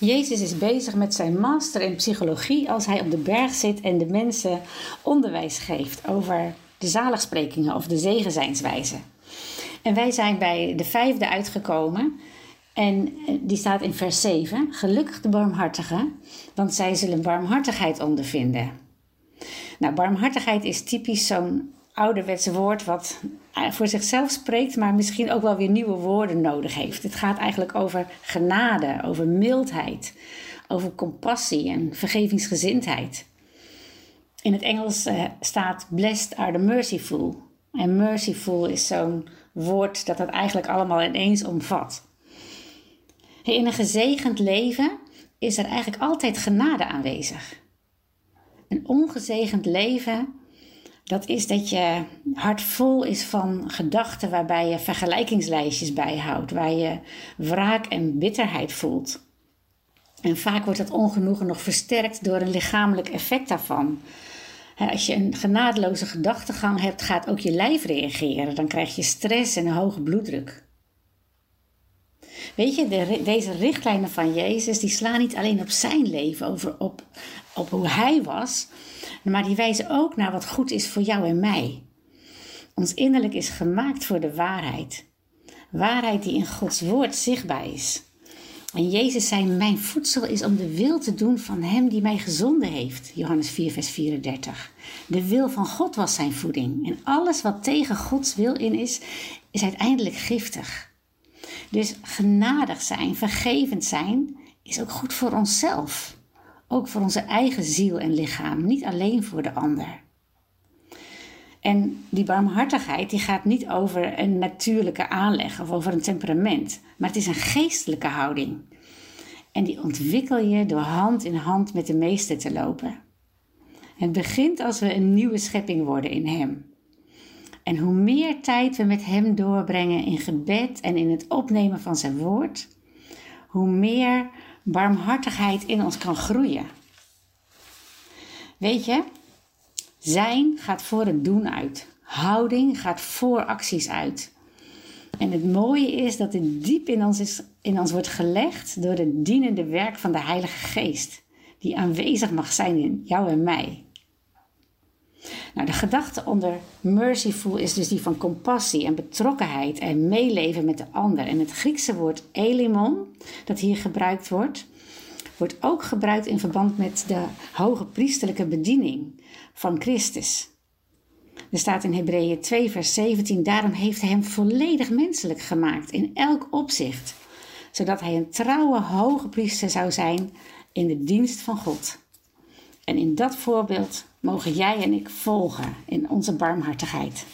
Jezus is bezig met zijn master in psychologie als hij op de berg zit en de mensen onderwijs geeft over de zaligsprekingen of de zegenzijnswijze. En wij zijn bij de vijfde uitgekomen en eh, die staat in vers 7. Gelukkig de barmhartigen, want zij zullen barmhartigheid ondervinden. Nou, barmhartigheid is typisch zo'n ouderwetse woord wat voor zichzelf spreekt, maar misschien ook wel weer nieuwe woorden nodig heeft. Het gaat eigenlijk over genade, over mildheid, over compassie en vergevingsgezindheid. In het Engels uh, staat blessed are the merciful. En merciful is zo'n woord dat dat eigenlijk allemaal ineens omvat. In een gezegend leven is er eigenlijk altijd genade aanwezig. Een ongezegend leven, dat is dat je hart vol is van gedachten waarbij je vergelijkingslijstjes bijhoudt, waar je wraak en bitterheid voelt. En vaak wordt dat ongenoegen nog versterkt door een lichamelijk effect daarvan. Als je een genadeloze gedachtegang hebt, gaat ook je lijf reageren. Dan krijg je stress en een hoge bloeddruk. Weet je, de, deze richtlijnen van Jezus, die slaan niet alleen op zijn leven, over, op, op hoe hij was, maar die wijzen ook naar wat goed is voor jou en mij. Ons innerlijk is gemaakt voor de waarheid. Waarheid die in Gods woord zichtbaar is. En Jezus zei: Mijn voedsel is om de wil te doen van Hem die mij gezonden heeft. Johannes 4, vers 34. De wil van God was zijn voeding. En alles wat tegen Gods wil in is, is uiteindelijk giftig. Dus genadig zijn, vergevend zijn, is ook goed voor onszelf. Ook voor onze eigen ziel en lichaam, niet alleen voor de ander. En die barmhartigheid die gaat niet over een natuurlijke aanleg of over een temperament, maar het is een geestelijke houding. En die ontwikkel je door hand in hand met de meester te lopen. Het begint als we een nieuwe schepping worden in Hem. En hoe meer tijd we met Hem doorbrengen in gebed en in het opnemen van Zijn woord, hoe meer barmhartigheid in ons kan groeien. Weet je, zijn gaat voor het doen uit. Houding gaat voor acties uit. En het mooie is dat het diep in ons, is, in ons wordt gelegd door het dienende werk van de Heilige Geest, die aanwezig mag zijn in jou en mij. Nou, de gedachte onder merciful is dus die van compassie en betrokkenheid en meeleven met de ander. En het Griekse woord elimon, dat hier gebruikt wordt, wordt ook gebruikt in verband met de hoge priesterlijke bediening van Christus. Er staat in Hebreeën 2, vers 17: Daarom heeft hij hem volledig menselijk gemaakt in elk opzicht, zodat hij een trouwe hoge priester zou zijn in de dienst van God. En in dat voorbeeld mogen jij en ik volgen in onze barmhartigheid.